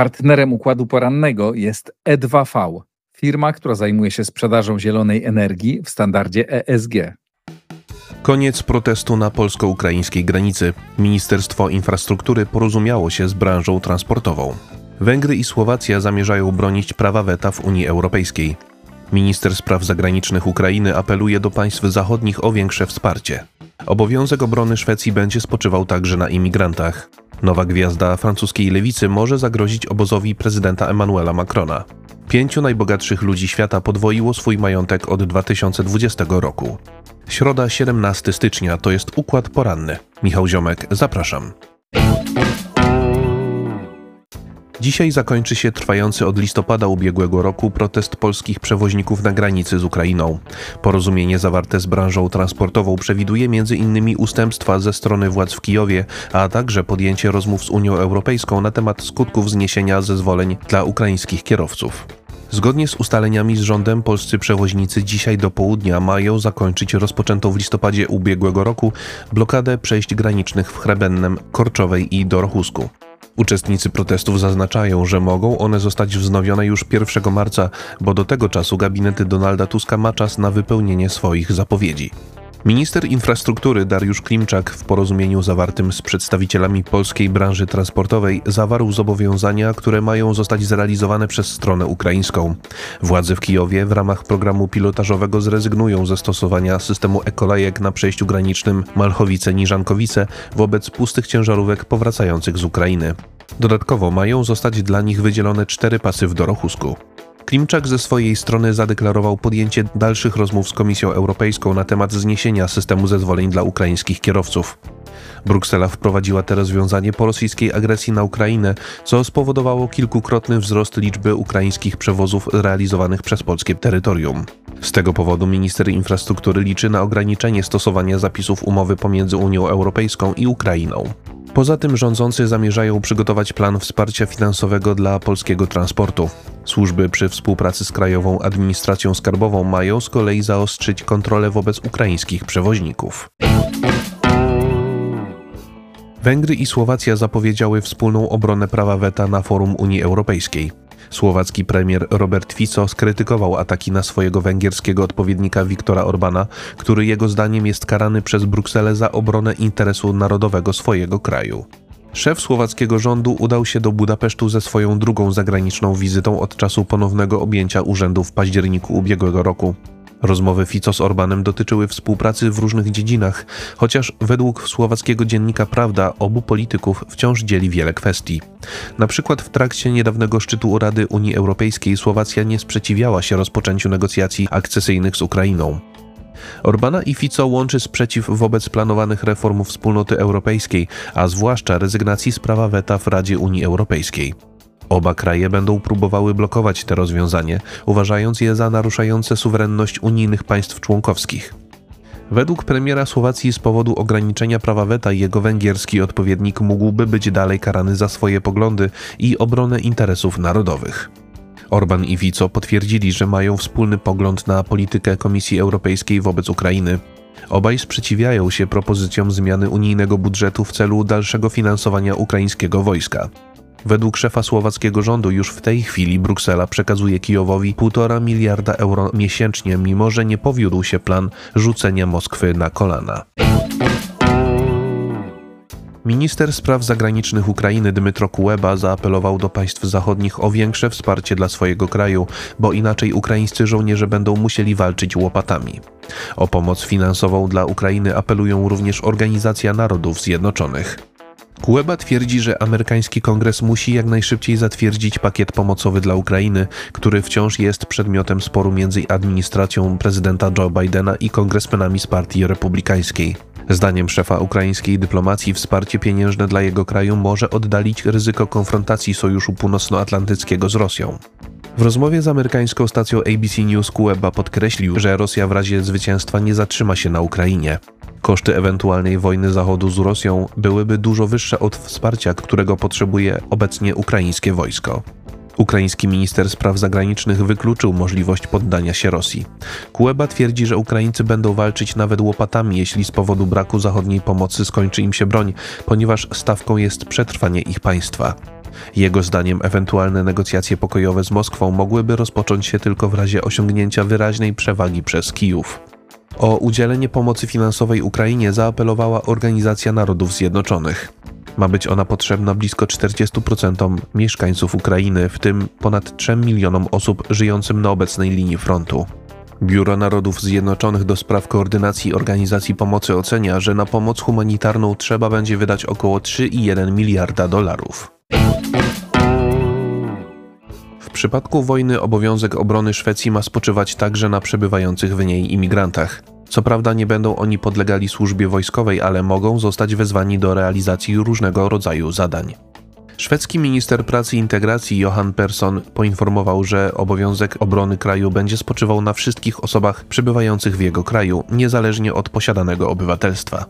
Partnerem układu porannego jest E2V, firma, która zajmuje się sprzedażą zielonej energii w standardzie ESG. Koniec protestu na polsko-ukraińskiej granicy. Ministerstwo Infrastruktury porozumiało się z branżą transportową. Węgry i Słowacja zamierzają bronić prawa weta w Unii Europejskiej. Minister spraw zagranicznych Ukrainy apeluje do państw zachodnich o większe wsparcie. Obowiązek obrony Szwecji będzie spoczywał także na imigrantach. Nowa gwiazda francuskiej lewicy może zagrozić obozowi prezydenta Emmanuela Macrona. Pięciu najbogatszych ludzi świata podwoiło swój majątek od 2020 roku. Środa 17 stycznia to jest układ poranny. Michał Ziomek, zapraszam. Dzisiaj zakończy się trwający od listopada ubiegłego roku protest polskich przewoźników na granicy z Ukrainą. Porozumienie zawarte z branżą transportową przewiduje m.in. ustępstwa ze strony władz w Kijowie, a także podjęcie rozmów z Unią Europejską na temat skutków zniesienia zezwoleń dla ukraińskich kierowców. Zgodnie z ustaleniami z rządem polscy przewoźnicy dzisiaj do południa mają zakończyć rozpoczętą w listopadzie ubiegłego roku blokadę przejść granicznych w Chrebennem, Korczowej i Dorochusku. Uczestnicy protestów zaznaczają, że mogą one zostać wznowione już 1 marca, bo do tego czasu gabinet Donalda Tuska ma czas na wypełnienie swoich zapowiedzi. Minister infrastruktury Dariusz Klimczak w porozumieniu zawartym z przedstawicielami polskiej branży transportowej zawarł zobowiązania, które mają zostać zrealizowane przez stronę ukraińską. Władze w Kijowie w ramach programu pilotażowego zrezygnują ze stosowania systemu ekolejek na przejściu granicznym Malchowice-Niżankowice wobec pustych ciężarówek powracających z Ukrainy. Dodatkowo mają zostać dla nich wydzielone cztery pasy w Dorochusku. Klimczak ze swojej strony zadeklarował podjęcie dalszych rozmów z Komisją Europejską na temat zniesienia systemu zezwoleń dla ukraińskich kierowców. Bruksela wprowadziła te rozwiązanie po rosyjskiej agresji na Ukrainę, co spowodowało kilkukrotny wzrost liczby ukraińskich przewozów realizowanych przez polskie terytorium. Z tego powodu minister infrastruktury liczy na ograniczenie stosowania zapisów umowy pomiędzy Unią Europejską i Ukrainą. Poza tym rządzący zamierzają przygotować plan wsparcia finansowego dla polskiego transportu. Służby przy współpracy z Krajową Administracją Skarbową mają z kolei zaostrzyć kontrolę wobec ukraińskich przewoźników. Węgry i Słowacja zapowiedziały wspólną obronę prawa weta na forum Unii Europejskiej. Słowacki premier Robert Fico skrytykował ataki na swojego węgierskiego odpowiednika Viktora Orbana, który jego zdaniem jest karany przez Brukselę za obronę interesu narodowego swojego kraju. Szef słowackiego rządu udał się do Budapesztu ze swoją drugą zagraniczną wizytą od czasu ponownego objęcia urzędu w październiku ubiegłego roku. Rozmowy Fico z Orbanem dotyczyły współpracy w różnych dziedzinach, chociaż według słowackiego dziennika Prawda obu polityków wciąż dzieli wiele kwestii. Na przykład w trakcie niedawnego szczytu Rady Unii Europejskiej Słowacja nie sprzeciwiała się rozpoczęciu negocjacji akcesyjnych z Ukrainą. Orbana i Fico łączy sprzeciw wobec planowanych reform wspólnoty europejskiej, a zwłaszcza rezygnacji z prawa weta w Radzie Unii Europejskiej. Oba kraje będą próbowały blokować te rozwiązanie, uważając je za naruszające suwerenność unijnych państw członkowskich. Według premiera Słowacji z powodu ograniczenia prawa weta jego węgierski odpowiednik mógłby być dalej karany za swoje poglądy i obronę interesów narodowych. Orban i Fico potwierdzili, że mają wspólny pogląd na politykę Komisji Europejskiej wobec Ukrainy. Obaj sprzeciwiają się propozycjom zmiany unijnego budżetu w celu dalszego finansowania ukraińskiego wojska. Według szefa słowackiego rządu już w tej chwili Bruksela przekazuje Kijowowi 1,5 miliarda euro miesięcznie, mimo że nie powiódł się plan rzucenia Moskwy na kolana. Minister spraw zagranicznych Ukrainy Dmytro Kuleba zaapelował do państw zachodnich o większe wsparcie dla swojego kraju, bo inaczej ukraińscy żołnierze będą musieli walczyć łopatami. O pomoc finansową dla Ukrainy apelują również Organizacja Narodów Zjednoczonych. Kuleba twierdzi, że amerykański kongres musi jak najszybciej zatwierdzić pakiet pomocowy dla Ukrainy, który wciąż jest przedmiotem sporu między administracją prezydenta Joe Bidena i kongresmenami z partii republikańskiej. Zdaniem szefa ukraińskiej dyplomacji wsparcie pieniężne dla jego kraju może oddalić ryzyko konfrontacji Sojuszu Północnoatlantyckiego z Rosją. W rozmowie z amerykańską stacją ABC News Kuleba podkreślił, że Rosja w razie zwycięstwa nie zatrzyma się na Ukrainie. Koszty ewentualnej wojny Zachodu z Rosją byłyby dużo wyższe od wsparcia, którego potrzebuje obecnie ukraińskie wojsko. Ukraiński minister spraw zagranicznych wykluczył możliwość poddania się Rosji. Kuleba twierdzi, że Ukraińcy będą walczyć nawet łopatami, jeśli z powodu braku zachodniej pomocy skończy im się broń, ponieważ stawką jest przetrwanie ich państwa. Jego zdaniem ewentualne negocjacje pokojowe z Moskwą mogłyby rozpocząć się tylko w razie osiągnięcia wyraźnej przewagi przez Kijów. O udzielenie pomocy finansowej Ukrainie zaapelowała Organizacja Narodów Zjednoczonych. Ma być ona potrzebna blisko 40% mieszkańców Ukrainy, w tym ponad 3 milionom osób żyjącym na obecnej linii frontu. Biuro Narodów Zjednoczonych do spraw koordynacji organizacji pomocy ocenia, że na pomoc humanitarną trzeba będzie wydać około 3,1 miliarda dolarów. Przypadku wojny obowiązek obrony Szwecji ma spoczywać także na przebywających w niej imigrantach. Co prawda nie będą oni podlegali służbie wojskowej, ale mogą zostać wezwani do realizacji różnego rodzaju zadań. Szwedzki minister pracy i integracji Johan Persson poinformował, że obowiązek obrony kraju będzie spoczywał na wszystkich osobach przebywających w jego kraju, niezależnie od posiadanego obywatelstwa.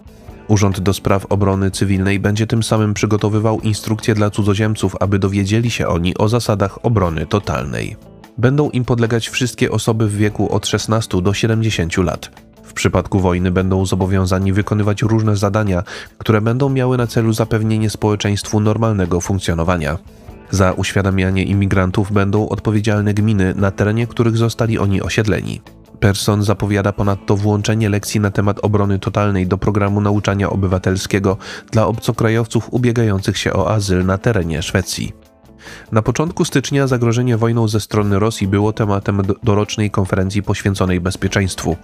Urząd do Spraw Obrony Cywilnej będzie tym samym przygotowywał instrukcje dla cudzoziemców, aby dowiedzieli się oni o zasadach obrony totalnej. Będą im podlegać wszystkie osoby w wieku od 16 do 70 lat. W przypadku wojny będą zobowiązani wykonywać różne zadania, które będą miały na celu zapewnienie społeczeństwu normalnego funkcjonowania. Za uświadamianie imigrantów będą odpowiedzialne gminy, na terenie których zostali oni osiedleni. Person zapowiada ponadto włączenie lekcji na temat obrony totalnej do programu nauczania obywatelskiego dla obcokrajowców ubiegających się o azyl na terenie Szwecji. Na początku stycznia zagrożenie wojną ze strony Rosji było tematem dorocznej konferencji poświęconej bezpieczeństwu.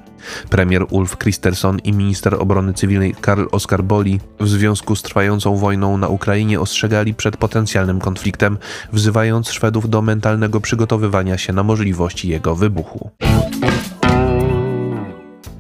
Premier Ulf Kristersson i minister obrony cywilnej Karl Oskar Boli w związku z trwającą wojną na Ukrainie ostrzegali przed potencjalnym konfliktem, wzywając Szwedów do mentalnego przygotowywania się na możliwość jego wybuchu.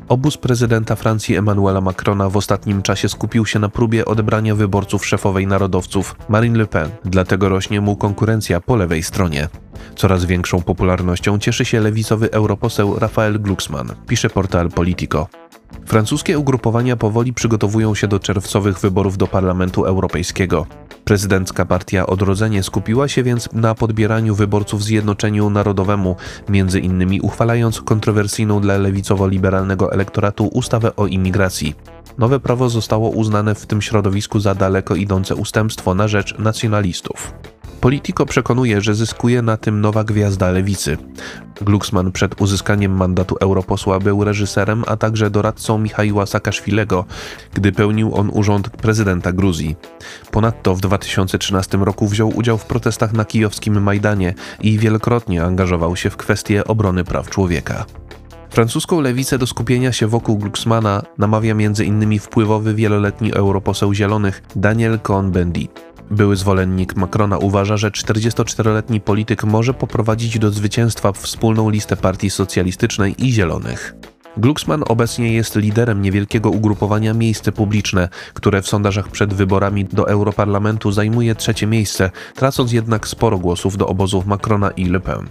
Obóz prezydenta Francji Emmanuela Macrona w ostatnim czasie skupił się na próbie odebrania wyborców szefowej narodowców Marine Le Pen, dlatego rośnie mu konkurencja po lewej stronie. Coraz większą popularnością cieszy się lewicowy europoseł Rafael Glucksmann, pisze portal Politico. Francuskie ugrupowania powoli przygotowują się do czerwcowych wyborów do Parlamentu Europejskiego. Prezydencka partia Odrodzenie skupiła się więc na podbieraniu wyborców Zjednoczeniu Narodowemu, między innymi uchwalając kontrowersyjną dla lewicowo-liberalnego elektoratu ustawę o imigracji. Nowe prawo zostało uznane w tym środowisku za daleko idące ustępstwo na rzecz nacjonalistów. Politico przekonuje, że zyskuje na tym nowa gwiazda lewicy. Glucksmann przed uzyskaniem mandatu europosła był reżyserem, a także doradcą Michaiła Saakaszwilego, gdy pełnił on urząd prezydenta Gruzji. Ponadto w 2013 roku wziął udział w protestach na kijowskim Majdanie i wielokrotnie angażował się w kwestie obrony praw człowieka. Francuską lewicę do skupienia się wokół Glucksmana namawia m.in. wpływowy wieloletni europoseł Zielonych Daniel Cohn-Bendit. Były zwolennik Macrona uważa, że 44-letni polityk może poprowadzić do zwycięstwa wspólną listę partii socjalistycznej i zielonych. Glucksmann obecnie jest liderem niewielkiego ugrupowania Miejsce Publiczne, które w sondażach przed wyborami do Europarlamentu zajmuje trzecie miejsce, tracąc jednak sporo głosów do obozów Macrona i Le Pen.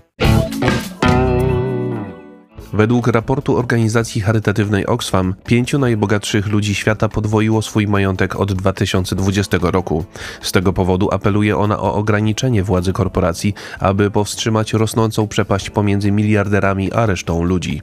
Według raportu organizacji charytatywnej Oxfam, pięciu najbogatszych ludzi świata podwoiło swój majątek od 2020 roku. Z tego powodu apeluje ona o ograniczenie władzy korporacji, aby powstrzymać rosnącą przepaść pomiędzy miliarderami a resztą ludzi.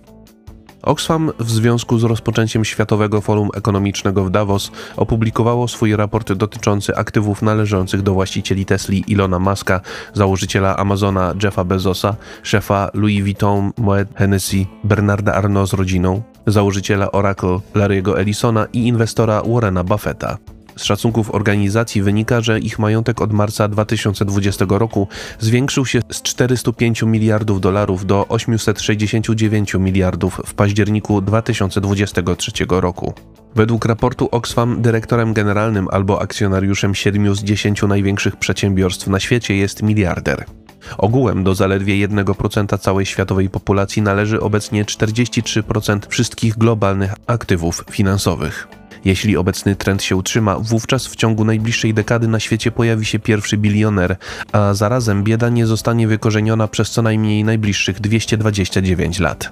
Oxfam w związku z rozpoczęciem Światowego Forum Ekonomicznego w Davos opublikowało swój raport dotyczący aktywów należących do właścicieli Tesli Ilona Muska, założyciela Amazona Jeffa Bezosa, szefa Louis Vuitton Moet Hennessy Bernarda Arnault z rodziną, założyciela Oracle Larry'ego Ellisona i inwestora Warrena Buffetta. Z szacunków organizacji wynika, że ich majątek od marca 2020 roku zwiększył się z 405 miliardów dolarów do 869 miliardów w październiku 2023 roku. Według raportu Oxfam dyrektorem generalnym albo akcjonariuszem 7 z 10 największych przedsiębiorstw na świecie jest miliarder. Ogółem do zaledwie 1% całej światowej populacji należy obecnie 43% wszystkich globalnych aktywów finansowych. Jeśli obecny trend się utrzyma, wówczas w ciągu najbliższej dekady na świecie pojawi się pierwszy bilioner, a zarazem bieda nie zostanie wykorzeniona przez co najmniej najbliższych 229 lat.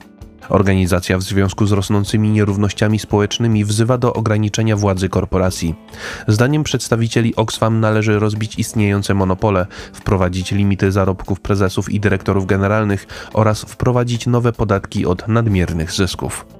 Organizacja w związku z rosnącymi nierównościami społecznymi wzywa do ograniczenia władzy korporacji. Zdaniem przedstawicieli Oxfam należy rozbić istniejące monopole, wprowadzić limity zarobków prezesów i dyrektorów generalnych oraz wprowadzić nowe podatki od nadmiernych zysków.